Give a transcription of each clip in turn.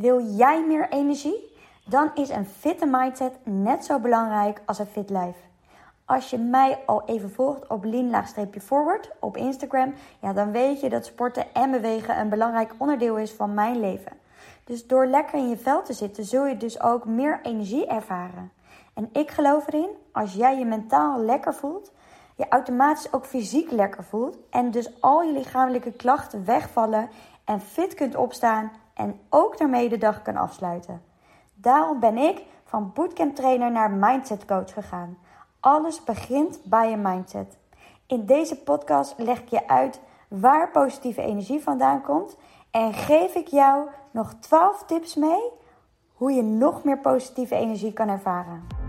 Wil jij meer energie? Dan is een fitte mindset net zo belangrijk als een fit lijf. Als je mij al even volgt op lean-forward op Instagram, ja, dan weet je dat sporten en bewegen een belangrijk onderdeel is van mijn leven. Dus door lekker in je vel te zitten, zul je dus ook meer energie ervaren. En ik geloof erin, als jij je mentaal lekker voelt, je automatisch ook fysiek lekker voelt en dus al je lichamelijke klachten wegvallen en fit kunt opstaan en ook daarmee de dag kan afsluiten. Daarom ben ik van bootcamp trainer naar mindset coach gegaan. Alles begint bij je mindset. In deze podcast leg ik je uit waar positieve energie vandaan komt en geef ik jou nog 12 tips mee hoe je nog meer positieve energie kan ervaren.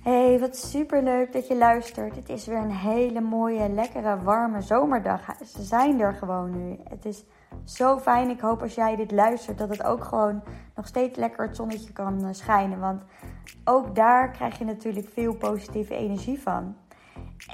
Hey, wat super leuk dat je luistert. Het is weer een hele mooie, lekkere, warme zomerdag. Ze zijn er gewoon nu. Het is zo fijn. Ik hoop als jij dit luistert dat het ook gewoon nog steeds lekker het zonnetje kan eh, schijnen. Want ook daar krijg je natuurlijk veel positieve energie van.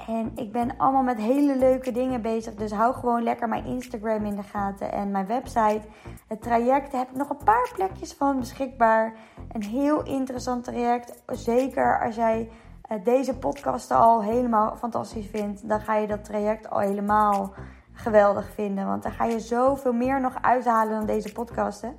En ik ben allemaal met hele leuke dingen bezig. Dus hou gewoon lekker mijn Instagram in de gaten en mijn website. Het traject heb ik nog een paar plekjes van beschikbaar. Een heel interessant traject. Zeker als jij eh, deze podcast al helemaal fantastisch vindt. Dan ga je dat traject al helemaal geweldig vinden. Want dan ga je zoveel meer nog uithalen dan deze podcasten.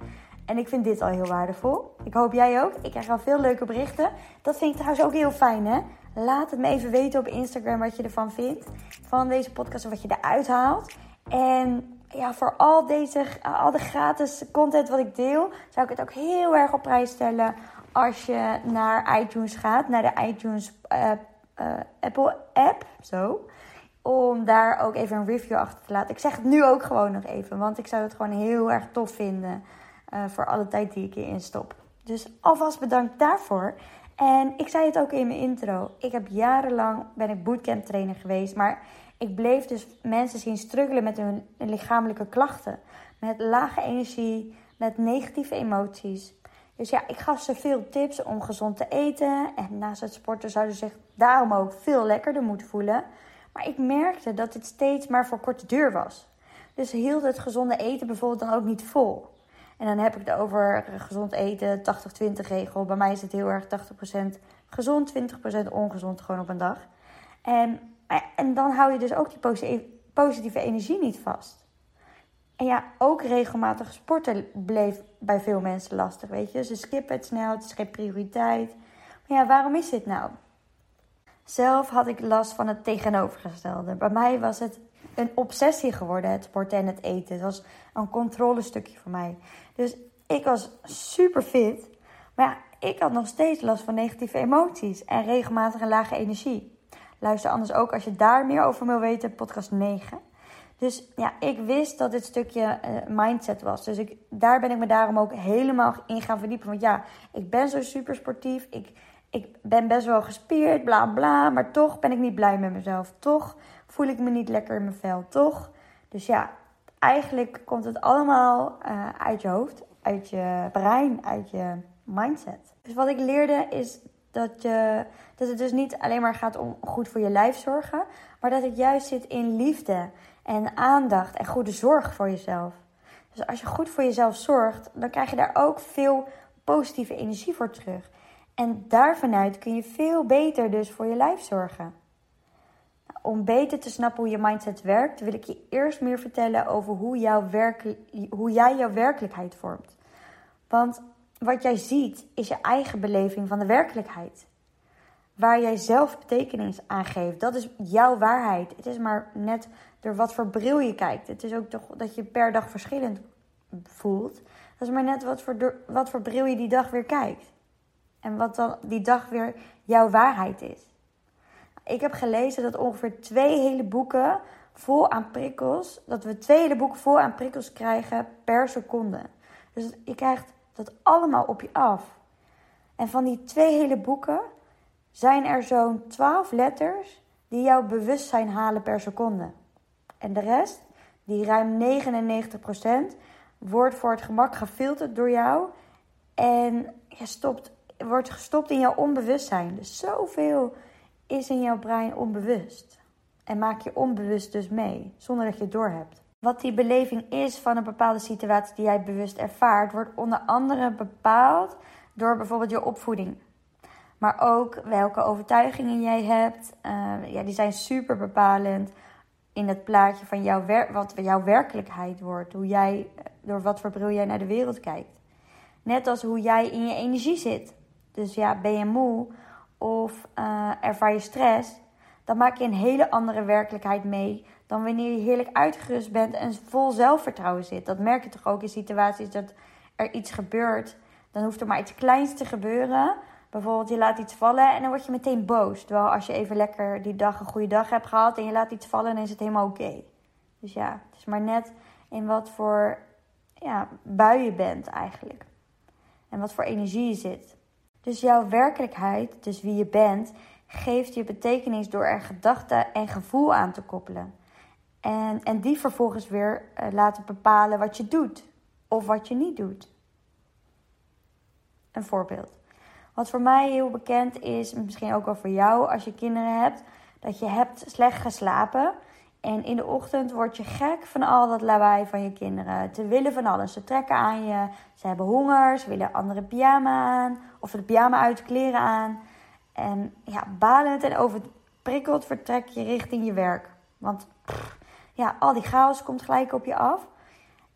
En ik vind dit al heel waardevol. Ik hoop jij ook. Ik krijg al veel leuke berichten. Dat vind ik trouwens ook heel fijn, hè? Laat het me even weten op Instagram wat je ervan vindt. Van deze podcast en wat je eruit haalt. En ja, voor al deze, al de gratis content wat ik deel, zou ik het ook heel erg op prijs stellen als je naar iTunes gaat, naar de iTunes uh, uh, Apple app, zo. Om daar ook even een review achter te laten. Ik zeg het nu ook gewoon nog even, want ik zou het gewoon heel erg tof vinden uh, voor alle tijd die ik hierin stop. Dus alvast bedankt daarvoor. En ik zei het ook in mijn intro. Ik heb jarenlang ben ik bootcamp trainer geweest, maar ik bleef dus mensen zien struggelen met hun lichamelijke klachten, met lage energie, met negatieve emoties. Dus ja, ik gaf ze veel tips om gezond te eten. En naast het sporten zouden ze zich daarom ook veel lekkerder moeten voelen. Maar ik merkte dat het steeds maar voor korte duur was. Dus hield het gezonde eten bijvoorbeeld dan ook niet vol. En dan heb ik het over gezond eten, 80-20 regel. Bij mij is het heel erg 80% gezond, 20% ongezond gewoon op een dag. En, en dan hou je dus ook die positieve energie niet vast. En ja, ook regelmatig sporten bleef bij veel mensen lastig, weet je. Ze skippen het snel, het is geen prioriteit. Maar ja, waarom is dit nou? Zelf had ik last van het tegenovergestelde. Bij mij was het een obsessie geworden, het sporten en het eten. Het was een controlestukje voor mij. Dus ik was super fit. Maar ja, ik had nog steeds last van negatieve emoties en regelmatig een lage energie. Luister anders ook als je daar meer over wil weten, podcast 9. Dus ja, ik wist dat dit stukje uh, mindset was. Dus ik, daar ben ik me daarom ook helemaal in gaan verdiepen. Want ja, ik ben zo super sportief. Ik, ik ben best wel gespierd, bla bla. Maar toch ben ik niet blij met mezelf. Toch voel ik me niet lekker in mijn vel. Toch? Dus ja, eigenlijk komt het allemaal uh, uit je hoofd, uit je brein, uit je mindset. Dus wat ik leerde is dat, je, dat het dus niet alleen maar gaat om goed voor je lijf zorgen, maar dat het juist zit in liefde en aandacht en goede zorg voor jezelf. Dus als je goed voor jezelf zorgt, dan krijg je daar ook veel positieve energie voor terug. En daarvanuit kun je veel beter dus voor je lijf zorgen. Om beter te snappen hoe je mindset werkt, wil ik je eerst meer vertellen over hoe, jouw hoe jij jouw werkelijkheid vormt. Want wat jij ziet is je eigen beleving van de werkelijkheid. Waar jij zelf betekenis aan geeft, dat is jouw waarheid. Het is maar net door wat voor bril je kijkt. Het is ook toch dat je per dag verschillend voelt. Dat is maar net wat voor, wat voor bril je die dag weer kijkt. En wat dan die dag weer jouw waarheid is. Ik heb gelezen dat ongeveer twee hele boeken vol aan prikkels, dat we twee hele boeken vol aan prikkels krijgen per seconde. Dus je krijgt dat allemaal op je af. En van die twee hele boeken zijn er zo'n 12 letters die jouw bewustzijn halen per seconde. En de rest, die ruim 99%, wordt voor het gemak gefilterd door jou en je stopt, wordt gestopt in jouw onbewustzijn. Dus zoveel is in jouw brein onbewust. En maak je onbewust dus mee, zonder dat je het doorhebt. Wat die beleving is van een bepaalde situatie die jij bewust ervaart, wordt onder andere bepaald door bijvoorbeeld je opvoeding. Maar ook welke overtuigingen jij hebt. Uh, ja, die zijn super bepalend in het plaatje van jouw wat jouw werkelijkheid wordt. Hoe jij, door wat voor bril jij naar de wereld kijkt. Net als hoe jij in je energie zit. Dus ja, ben je moe of uh, ervaar je stress, dan maak je een hele andere werkelijkheid mee dan wanneer je heerlijk uitgerust bent en vol zelfvertrouwen zit. Dat merk je toch ook in situaties dat er iets gebeurt. Dan hoeft er maar iets kleins te gebeuren. Bijvoorbeeld, je laat iets vallen en dan word je meteen boos. Terwijl als je even lekker die dag een goede dag hebt gehad en je laat iets vallen, dan is het helemaal oké. Dus ja, het is maar net in wat voor ja, bui je bent eigenlijk. En wat voor energie je zit. Dus jouw werkelijkheid, dus wie je bent, geeft je betekenis door er gedachten en gevoel aan te koppelen. En, en die vervolgens weer uh, laten bepalen wat je doet of wat je niet doet. Een voorbeeld. Wat voor mij heel bekend is, misschien ook wel voor jou als je kinderen hebt, dat je hebt slecht geslapen. En in de ochtend word je gek van al dat lawaai van je kinderen. Te willen van alles. Ze trekken aan je. Ze hebben honger. Ze willen andere pyjama aan. Of de pyjama uit kleren aan. En ja, balend en overprikkeld vertrek je richting je werk. Want ja, al die chaos komt gelijk op je af.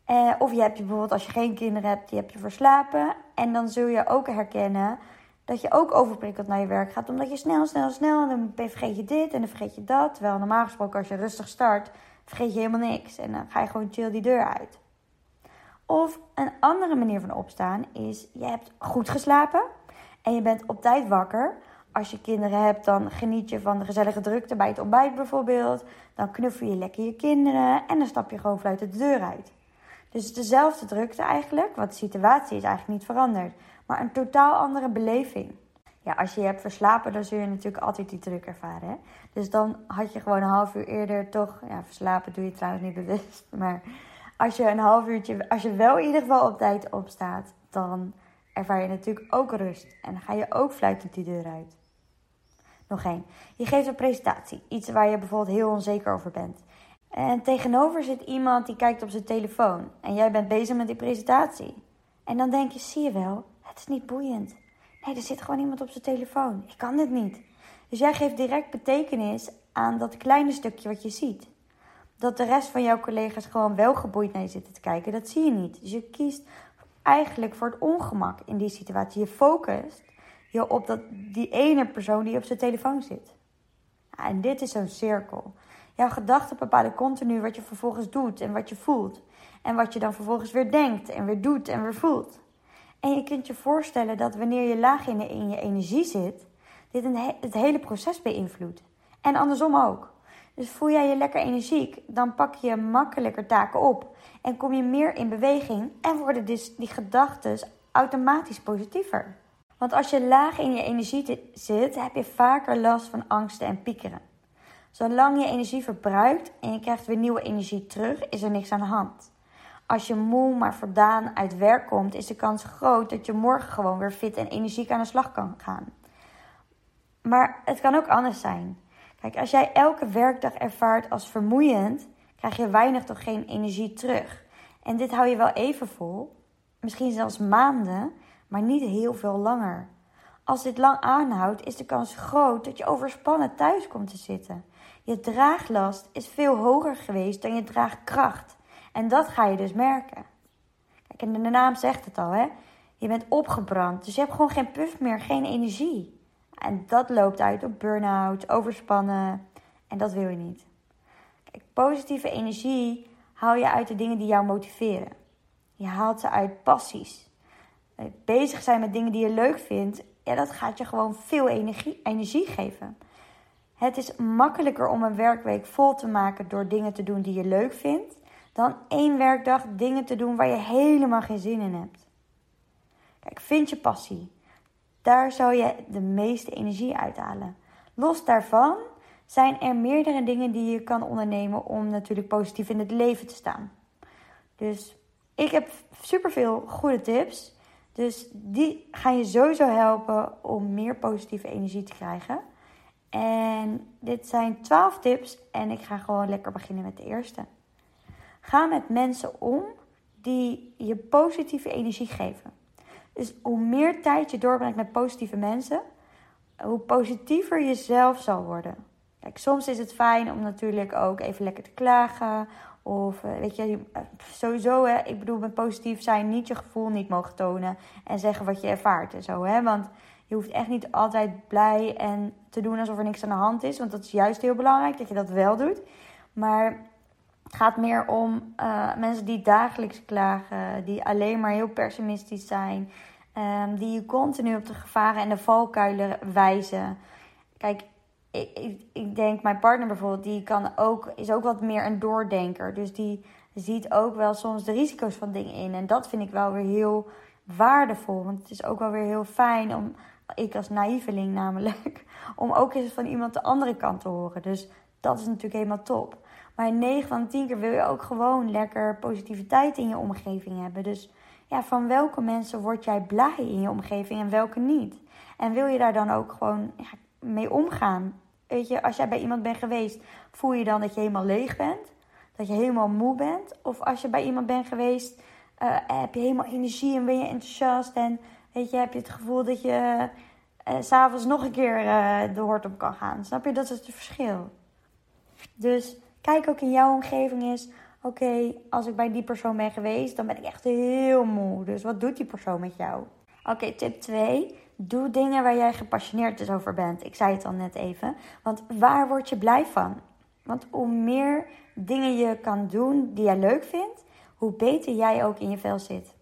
Eh, of je hebt je bijvoorbeeld, als je geen kinderen hebt, die heb je verslapen. En dan zul je ook herkennen dat je ook overprikkeld naar je werk gaat. Omdat je snel, snel, snel, en dan vergeet je dit en dan vergeet je dat. Terwijl normaal gesproken als je rustig start, vergeet je helemaal niks. En dan ga je gewoon chill die deur uit. Of een andere manier van opstaan is, je hebt goed geslapen en je bent op tijd wakker. Als je kinderen hebt, dan geniet je van de gezellige drukte bij het ontbijt bijvoorbeeld. Dan knuffel je lekker je kinderen en dan stap je gewoon vanuit de deur uit. Dus dezelfde drukte eigenlijk, want de situatie is eigenlijk niet veranderd. Maar een totaal andere beleving. Ja, als je je hebt verslapen, dan zul je natuurlijk altijd die druk ervaren. Hè? Dus dan had je gewoon een half uur eerder toch... Ja, verslapen doe je trouwens niet bewust. Maar als je een half uurtje... Als je wel in ieder geval op tijd opstaat, dan ervaar je natuurlijk ook rust. En dan ga je ook fluitend die deur uit. Nog één. Je geeft een presentatie. Iets waar je bijvoorbeeld heel onzeker over bent. En tegenover zit iemand die kijkt op zijn telefoon. En jij bent bezig met die presentatie. En dan denk je, zie je wel, het is niet boeiend. Nee, er zit gewoon iemand op zijn telefoon. Ik kan dit niet. Dus jij geeft direct betekenis aan dat kleine stukje wat je ziet. Dat de rest van jouw collega's gewoon wel geboeid naar je zitten te kijken, dat zie je niet. Dus je kiest eigenlijk voor het ongemak in die situatie. Je focust je op dat, die ene persoon die op zijn telefoon zit. en dit is zo'n cirkel. Jouw gedachten bepalen continu wat je vervolgens doet en wat je voelt. En wat je dan vervolgens weer denkt en weer doet en weer voelt. En je kunt je voorstellen dat wanneer je laag in, je energie zit, dit een het hele proces beïnvloedt. En andersom ook. Dus voel jij je lekker energiek, dan pak je makkelijker taken op. En kom je meer in beweging en worden dus die gedachten automatisch positiever. Want als je laag in je energie zit, heb je vaker last van angsten en piekeren. Zolang je energie verbruikt en je krijgt weer nieuwe energie terug, is er niks aan de hand. Als je moe maar voldaan uit werk komt, is de kans groot dat je morgen gewoon weer fit en energiek aan de slag kan gaan. Maar het kan ook anders zijn. Kijk, als jij elke werkdag ervaart als vermoeiend, krijg je weinig tot geen energie terug. En dit hou je wel even vol, misschien zelfs maanden, maar niet heel veel langer. Als dit lang aanhoudt, is de kans groot dat je overspannen thuis komt te zitten. Je draaglast is veel hoger geweest dan je draagkracht. En dat ga je dus merken. Kijk, en de naam zegt het al, hè? Je bent opgebrand, dus je hebt gewoon geen puff meer, geen energie. En dat loopt uit op burn-out, overspannen. En dat wil je niet. Kijk, positieve energie haal je uit de dingen die jou motiveren. Je haalt ze uit passies. Bezig zijn met dingen die je leuk vindt, ja, dat gaat je gewoon veel energie, energie geven. Het is makkelijker om een werkweek vol te maken door dingen te doen die je leuk vindt, dan één werkdag dingen te doen waar je helemaal geen zin in hebt. Kijk, vind je passie. Daar zou je de meeste energie uithalen. Los daarvan zijn er meerdere dingen die je kan ondernemen om natuurlijk positief in het leven te staan. Dus ik heb superveel goede tips. Dus die gaan je sowieso helpen om meer positieve energie te krijgen. En dit zijn 12 tips en ik ga gewoon lekker beginnen met de eerste. Ga met mensen om die je positieve energie geven. Dus hoe meer tijd je doorbrengt met positieve mensen, hoe positiever je zelf zal worden. Kijk, soms is het fijn om natuurlijk ook even lekker te klagen. Of eh, weet je, sowieso, hè, ik bedoel met positief zijn, niet je gevoel niet mogen tonen en zeggen wat je ervaart en zo. Hè? Want je hoeft echt niet altijd blij en te doen alsof er niks aan de hand is. Want dat is juist heel belangrijk dat je dat wel doet. Maar het gaat meer om uh, mensen die dagelijks klagen, die alleen maar heel pessimistisch zijn, um, die je continu op de gevaren en de valkuilen wijzen. Kijk, ik, ik, ik, denk, mijn partner bijvoorbeeld, die kan ook, is ook wat meer een doordenker. Dus die ziet ook wel soms de risico's van dingen in. En dat vind ik wel weer heel waardevol. Want het is ook wel weer heel fijn om, ik als naïveling namelijk, om ook eens van iemand de andere kant te horen. Dus dat is natuurlijk helemaal top. Maar in 9 van de 10 keer wil je ook gewoon lekker positiviteit in je omgeving hebben. Dus ja, van welke mensen word jij blij in je omgeving en welke niet? En wil je daar dan ook gewoon ja, mee omgaan? Weet je, als jij bij iemand bent geweest, voel je dan dat je helemaal leeg bent? Dat je helemaal moe bent? Of als je bij iemand bent geweest, uh, heb je helemaal energie en ben je enthousiast en weet je, heb je het gevoel dat je uh, s'avonds nog een keer uh, de hort op kan gaan. Snap je? Dat is het verschil. Dus kijk ook in jouw omgeving eens. Oké, als ik bij die persoon ben geweest, dan ben ik echt heel moe. Dus wat doet die persoon met jou? Oké, tip 2. Doe dingen waar jij gepassioneerd dus over bent. Ik zei het al net even. Want waar word je blij van? Want hoe meer dingen je kan doen die jij leuk vindt, hoe beter jij ook in je vel zit.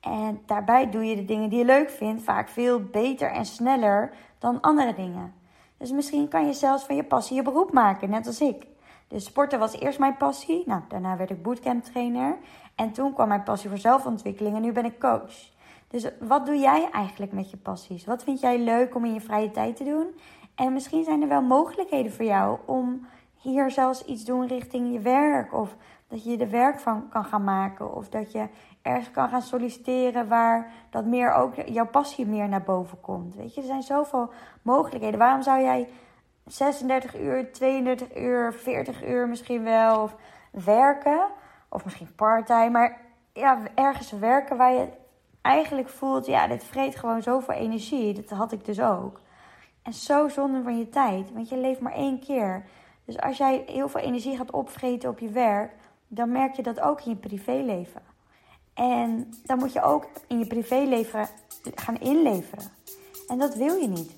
En daarbij doe je de dingen die je leuk vindt vaak veel beter en sneller dan andere dingen. Dus misschien kan je zelfs van je passie je beroep maken, net als ik. Dus sporten was eerst mijn passie. Nou, daarna werd ik bootcamp trainer. En toen kwam mijn passie voor zelfontwikkeling en nu ben ik coach. Dus wat doe jij eigenlijk met je passies? Wat vind jij leuk om in je vrije tijd te doen? En misschien zijn er wel mogelijkheden voor jou om hier zelfs iets doen richting je werk. Of dat je er werk van kan gaan maken. Of dat je ergens kan gaan solliciteren waar dat meer ook jouw passie meer naar boven komt. Weet je, er zijn zoveel mogelijkheden. Waarom zou jij 36 uur, 32 uur, 40 uur misschien wel of werken? Of misschien parttime, maar ja, ergens werken waar je eigenlijk voelt, ja, dit vreet gewoon zoveel energie. Dat had ik dus ook. En zo zonde van je tijd, want je leeft maar één keer. Dus als jij heel veel energie gaat opvreten op je werk, dan merk je dat ook in je privéleven. En dan moet je ook in je privéleven gaan inleveren. En dat wil je niet.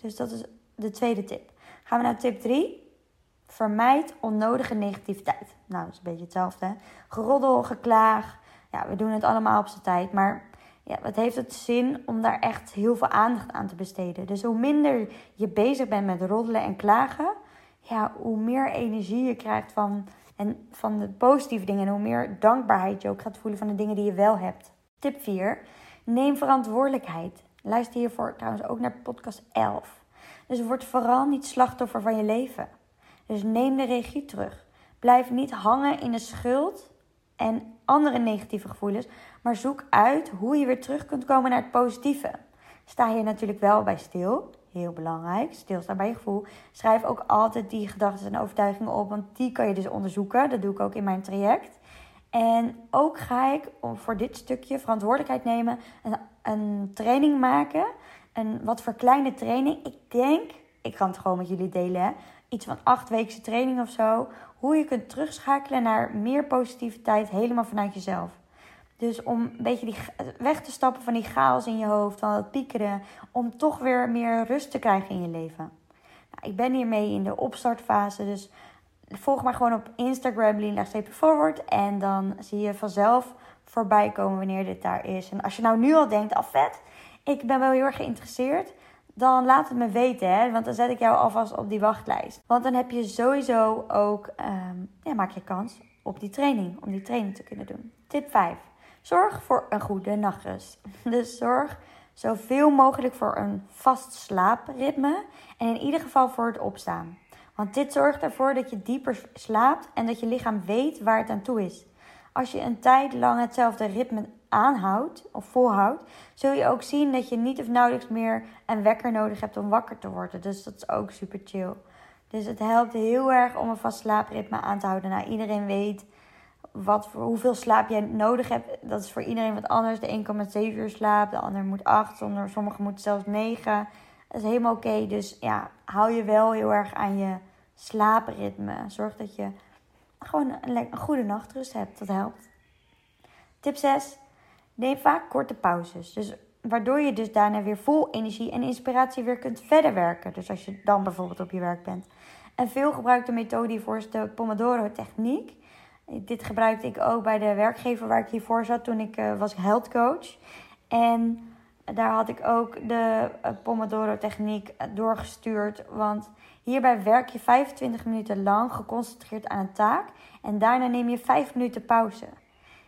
Dus dat is de tweede tip. Gaan we naar tip 3. Vermijd onnodige negativiteit. Nou, dat is een beetje hetzelfde. Geroddel, geklaag. Ja, we doen het allemaal op zijn tijd. Maar ja, het heeft het zin om daar echt heel veel aandacht aan te besteden. Dus hoe minder je bezig bent met roddelen en klagen, ja, hoe meer energie je krijgt van, en van de positieve dingen. En hoe meer dankbaarheid je ook gaat voelen van de dingen die je wel hebt. Tip 4. Neem verantwoordelijkheid. Luister hiervoor trouwens ook naar podcast 11. Dus word vooral niet slachtoffer van je leven. Dus neem de regie terug. Blijf niet hangen in de schuld en andere negatieve gevoelens, maar zoek uit hoe je weer terug kunt komen naar het positieve. Sta je natuurlijk wel bij stil, heel belangrijk. Stilstaan bij je gevoel. Schrijf ook altijd die gedachten en overtuigingen op, want die kan je dus onderzoeken. Dat doe ik ook in mijn traject. En ook ga ik voor dit stukje verantwoordelijkheid nemen, een, een training maken. Een wat voor kleine training. Ik denk, ik kan het gewoon met jullie delen, hè? iets van acht weken training of zo. Hoe je kunt terugschakelen naar meer positiviteit helemaal vanuit jezelf. Dus om een beetje die, weg te stappen van die chaos in je hoofd, van het piekeren. Om toch weer meer rust te krijgen in je leven. Nou, ik ben hiermee in de opstartfase, dus volg mij gewoon op Instagram, Lina Forward. En dan zie je vanzelf voorbij komen wanneer dit daar is. En als je nou nu al denkt, al oh, vet, ik ben wel heel erg geïnteresseerd. Dan laat het me weten, hè? want dan zet ik jou alvast op die wachtlijst. Want dan heb je sowieso ook, um, ja, maak je kans op die training, om die training te kunnen doen. Tip 5. Zorg voor een goede nachtrust. Dus zorg zoveel mogelijk voor een vast slaapritme en in ieder geval voor het opstaan. Want dit zorgt ervoor dat je dieper slaapt en dat je lichaam weet waar het aan toe is. Als je een tijd lang hetzelfde ritme aanhoudt of volhoudt, zul je ook zien dat je niet of nauwelijks meer een wekker nodig hebt om wakker te worden. Dus dat is ook super chill. Dus het helpt heel erg om een vast slaapritme aan te houden. Nou, iedereen weet wat voor, hoeveel slaap jij nodig hebt. Dat is voor iedereen wat anders. De een kan met 7 uur slaap, de ander moet 8, sommigen moeten zelfs 9. Dat is helemaal oké. Dus ja, hou je wel heel erg aan je slaapritme. Zorg dat je gewoon een, een goede nachtrust hebt. Dat helpt. Tip 6. Neem vaak korte pauzes. Dus waardoor je dus daarna weer vol energie en inspiratie weer kunt verder werken. Dus als je dan bijvoorbeeld op je werk bent. Een veel gebruikte methode hiervoor is de Pomodoro-techniek. Dit gebruikte ik ook bij de werkgever waar ik hiervoor zat toen ik uh, was health coach. En daar had ik ook de uh, Pomodoro-techniek doorgestuurd. Want hierbij werk je 25 minuten lang geconcentreerd aan een taak. En daarna neem je 5 minuten pauze.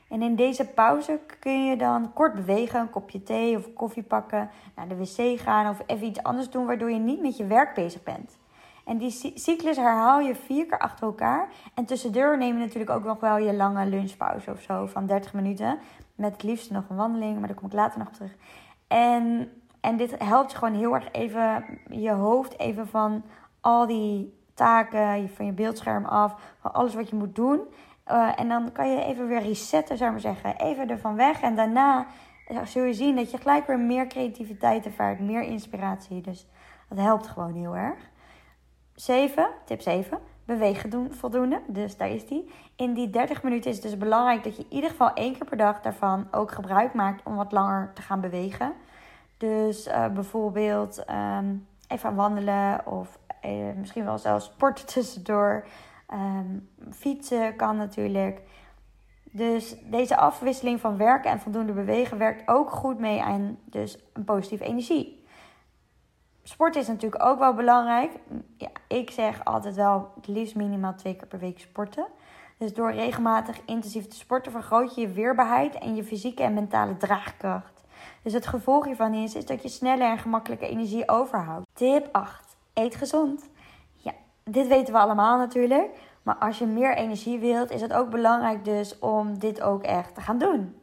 En in deze pauze kun je dan kort bewegen, een kopje thee of koffie pakken, naar de wc gaan of even iets anders doen waardoor je niet met je werk bezig bent. En die cyclus herhaal je vier keer achter elkaar. En tussendoor neem je natuurlijk ook nog wel je lange lunchpauze of zo van 30 minuten. Met het liefst nog een wandeling, maar daar kom ik later nog op terug. En, en dit helpt je gewoon heel erg even je hoofd even van al die taken, van je beeldscherm af, van alles wat je moet doen. Uh, en dan kan je even weer resetten, zou ik maar zeggen. Even ervan weg. En daarna zul je zien dat je gelijk weer meer creativiteit ervaart, meer inspiratie. Dus dat helpt gewoon heel erg. 7, tip 7. Bewegen doen voldoende. Dus daar is die. In die 30 minuten is het dus belangrijk dat je in ieder geval één keer per dag daarvan ook gebruik maakt om wat langer te gaan bewegen. Dus uh, bijvoorbeeld um, even wandelen of uh, misschien wel zelfs sporten tussendoor. Um, fietsen kan natuurlijk. Dus deze afwisseling van werken en voldoende bewegen werkt ook goed mee aan dus een positieve energie sport is natuurlijk ook wel belangrijk. Ja, ik zeg altijd wel het liefst minimaal twee keer per week sporten. Dus door regelmatig intensief te sporten vergroot je je weerbaarheid en je fysieke en mentale draagkracht. Dus het gevolg hiervan is, is dat je sneller en gemakkelijker energie overhoudt. Tip 8. Eet gezond. Ja, dit weten we allemaal natuurlijk. Maar als je meer energie wilt, is het ook belangrijk dus om dit ook echt te gaan doen.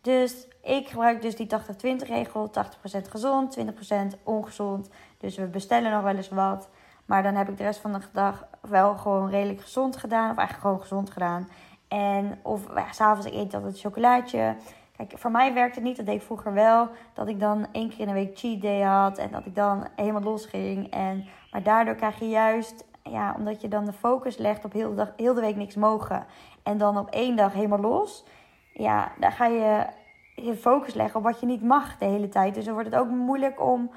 Dus ik gebruik dus die 80-20 regel. 80% gezond, 20% ongezond. Dus we bestellen nog wel eens wat. Maar dan heb ik de rest van de dag wel gewoon redelijk gezond gedaan. Of eigenlijk gewoon gezond gedaan. En of ja, s'avonds ik eet altijd chocolaatje. Kijk, voor mij werkt het niet. Dat deed ik vroeger wel. Dat ik dan één keer in de week cheat day had. En dat ik dan helemaal los ging. En, maar daardoor krijg je juist... Ja, omdat je dan de focus legt op heel de, dag, heel de week niks mogen. En dan op één dag helemaal los. Ja, daar ga je je focus leggen op wat je niet mag de hele tijd. Dus dan wordt het ook moeilijk om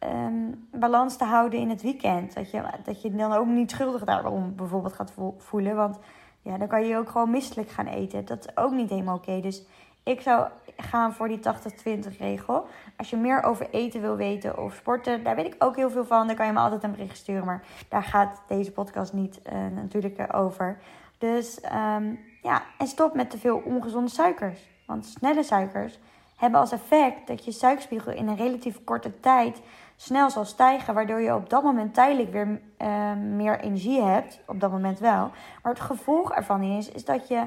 um, balans te houden in het weekend. Dat je, dat je dan ook niet schuldig daarom bijvoorbeeld gaat voelen. Want ja, dan kan je ook gewoon misselijk gaan eten. Dat is ook niet helemaal oké. Dus ik zou gaan voor die 80-20 regel. Als je meer over eten wil weten of sporten, daar weet ik ook heel veel van. Dan kan je me altijd een bericht sturen. Maar daar gaat deze podcast niet uh, natuurlijk over. Dus um, ja, en stop met te veel ongezonde suikers. Want snelle suikers hebben als effect dat je suikerspiegel in een relatief korte tijd snel zal stijgen, waardoor je op dat moment tijdelijk weer uh, meer energie hebt. Op dat moment wel. Maar het gevolg ervan is, is dat je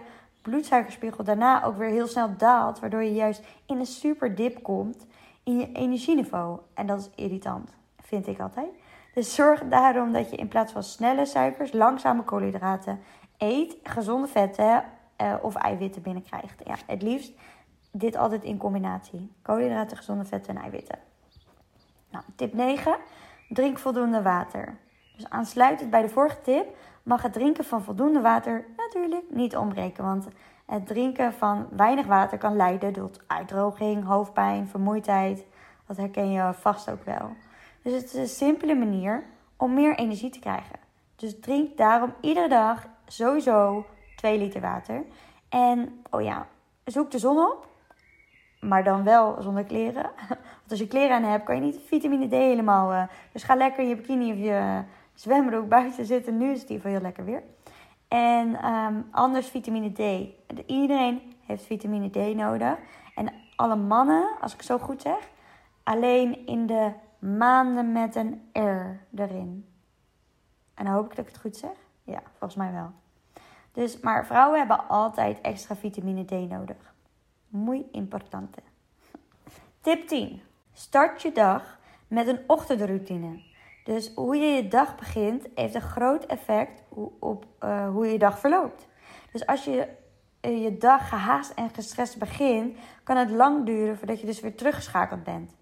bloedsuikerspiegel daarna ook weer heel snel daalt, waardoor je juist in een super dip komt in je energieniveau. En dat is irritant, vind ik altijd. Dus zorg daarom dat je in plaats van snelle suikers langzame koolhydraten eet, gezonde vetten uh, of eiwitten binnenkrijgt. Ja, het liefst dit altijd in combinatie. Koolhydraten, gezonde vetten en eiwitten. Nou, tip 9. Drink voldoende water. Dus aansluitend bij de vorige tip mag het drinken van voldoende water natuurlijk niet ontbreken. Want het drinken van weinig water kan leiden tot uitdroging, hoofdpijn, vermoeidheid. Dat herken je vast ook wel. Dus het is een simpele manier om meer energie te krijgen. Dus drink daarom iedere dag sowieso 2 liter water. En oh ja, zoek de zon op. Maar dan wel zonder kleren. Want als je kleren aan hebt, kan je niet vitamine D helemaal. Uh, dus ga lekker je bikini of je zwembroek buiten zitten. Nu is het hier heel lekker weer. En um, anders vitamine D. Iedereen heeft vitamine D nodig. En alle mannen, als ik zo goed zeg, alleen in de maanden met een R erin. En dan hoop ik dat ik het goed zeg. Ja, volgens mij wel. Dus, maar vrouwen hebben altijd extra vitamine D nodig. Muy importante. Tip 10. Start je dag met een ochtendroutine. Dus hoe je je dag begint heeft een groot effect op uh, hoe je dag verloopt. Dus als je uh, je dag gehaast en gestrest begint, kan het lang duren voordat je dus weer teruggeschakeld bent.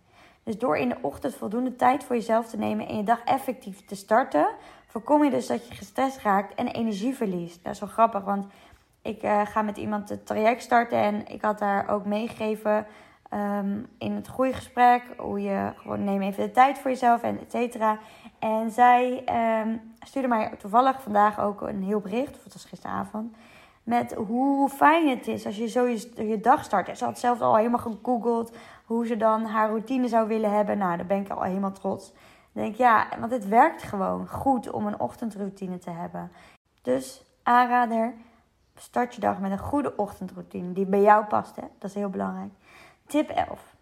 Dus door in de ochtend voldoende tijd voor jezelf te nemen en je dag effectief te starten, voorkom je dus dat je gestrest raakt en energie verliest. Dat is wel grappig, want ik uh, ga met iemand het traject starten en ik had daar ook meegegeven um, in het goede gesprek hoe je gewoon neem even de tijd voor jezelf en et cetera. En zij um, stuurde mij toevallig vandaag ook een heel bericht, of het was gisteravond, met hoe fijn het is als je zo je, dag start. Ze had zelf al helemaal gegoogeld hoe ze dan haar routine zou willen hebben. Nou, daar ben ik al helemaal trots. Dan denk ja, want het werkt gewoon goed om een ochtendroutine te hebben. Dus aanrader, start je dag met een goede ochtendroutine die bij jou past. Hè? Dat is heel belangrijk. Tip 11.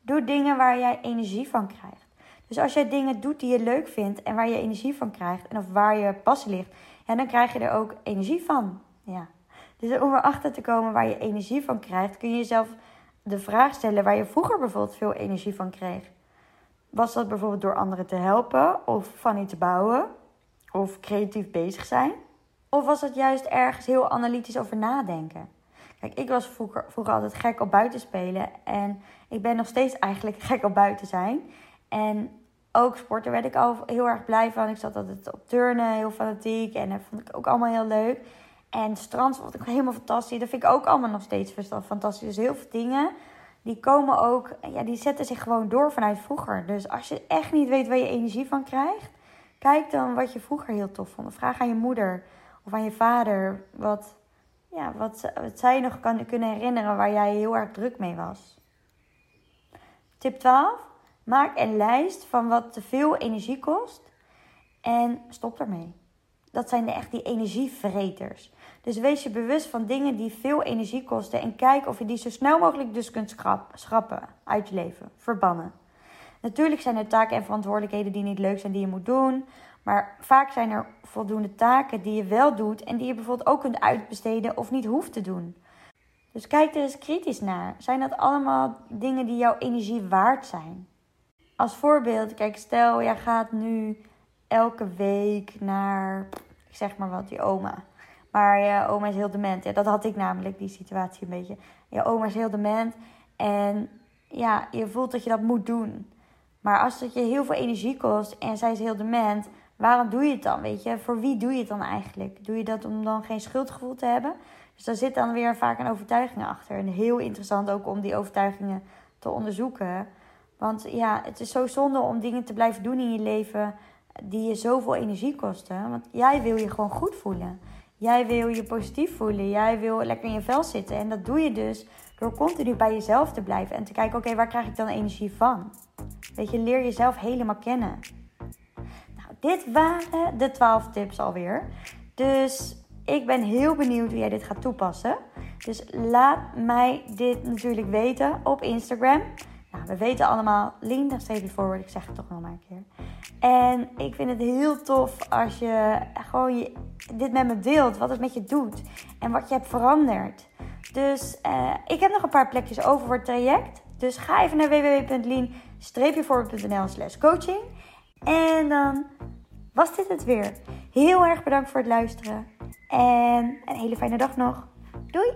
Doe dingen waar jij energie van krijgt. Dus als jij dingen doet die je leuk vindt en waar je energie van krijgt, en of waar je passie ligt, dan krijg je er ook energie van. Ja. Dus om erachter te komen waar je energie van krijgt, kun je jezelf de vraag stellen waar je vroeger bijvoorbeeld veel energie van kreeg. Was dat bijvoorbeeld door anderen te helpen of van iets bouwen of creatief bezig zijn? Of was het juist ergens heel analytisch over nadenken? Kijk, ik was vroeger, altijd gek op buiten spelen en ik ben nog steeds eigenlijk gek op buiten zijn. En ook sporten werd ik al heel erg blij van. Ik zat altijd op turnen, heel fanatiek en dat vond ik ook allemaal heel leuk. En strand vond ik helemaal fantastisch. Dat vind ik ook allemaal nog steeds fantastisch. Dus heel veel dingen, die komen ook, ja, die zetten zich gewoon door vanuit vroeger. Dus als je echt niet weet waar je energie van krijgt, kijk dan wat je vroeger heel tof vond. Vraag aan je moeder of aan je vader wat, ja, wat, wat zij nog kan, kunnen herinneren waar jij heel erg druk mee was. Tip 12. Maak een lijst van wat te veel energie kost en stop ermee. Dat zijn echt die energievreters. Dus wees je bewust van dingen die veel energie kosten en kijk of je die zo snel mogelijk dus kunt schrappen uit je leven, verbannen. Natuurlijk zijn er taken en verantwoordelijkheden die niet leuk zijn die je moet doen, maar vaak zijn er voldoende taken die je wel doet en die je bijvoorbeeld ook kunt uitbesteden of niet hoeft te doen. Dus kijk er eens kritisch naar. Zijn dat allemaal dingen die jouw energie waard zijn? Als voorbeeld, kijk, stel jij gaat nu elke week naar, ik zeg maar wat, die oma. Maar je oma is heel dement. Ja, dat had ik namelijk, die situatie een beetje. Je oma is heel dement. En ja, je voelt dat je dat moet doen. Maar als het je heel veel energie kost en zij is heel dement, waarom doe je het dan? Weet je, voor wie doe je het dan eigenlijk? Doe je dat om dan geen schuldgevoel te hebben? Dus daar zit dan weer vaak een overtuiging achter. En heel interessant ook om die overtuigingen te onderzoeken. Want ja, het is zo zonde om dingen te blijven doen in je leven die je zoveel energie kosten. Want jij wil je gewoon goed voelen. Jij wil je positief voelen. Jij wil lekker in je vel zitten. En dat doe je dus door continu bij jezelf te blijven. En te kijken, oké, waar krijg ik dan energie van? Weet je, leer jezelf helemaal kennen. Dit waren de 12 tips alweer. Dus ik ben heel benieuwd hoe jij dit gaat toepassen. Dus laat mij dit natuurlijk weten op Instagram. Nou, we weten allemaal, the steady forward. Ik zeg het toch nog maar een keer. En ik vind het heel tof als je gewoon je, dit met me deelt. Wat het met je doet. En wat je hebt veranderd. Dus uh, ik heb nog een paar plekjes over voor het traject. Dus ga even naar www.lean-forward.nl slash coaching. En dan was dit het weer. Heel erg bedankt voor het luisteren. En een hele fijne dag nog. Doei!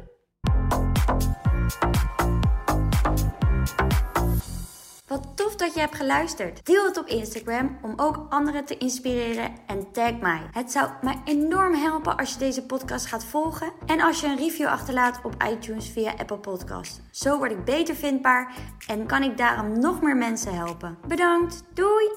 Wat tof dat je hebt geluisterd. Deel het op Instagram om ook anderen te inspireren en tag mij. Het zou mij enorm helpen als je deze podcast gaat volgen en als je een review achterlaat op iTunes via Apple Podcasts. Zo word ik beter vindbaar en kan ik daarom nog meer mensen helpen. Bedankt. Doei!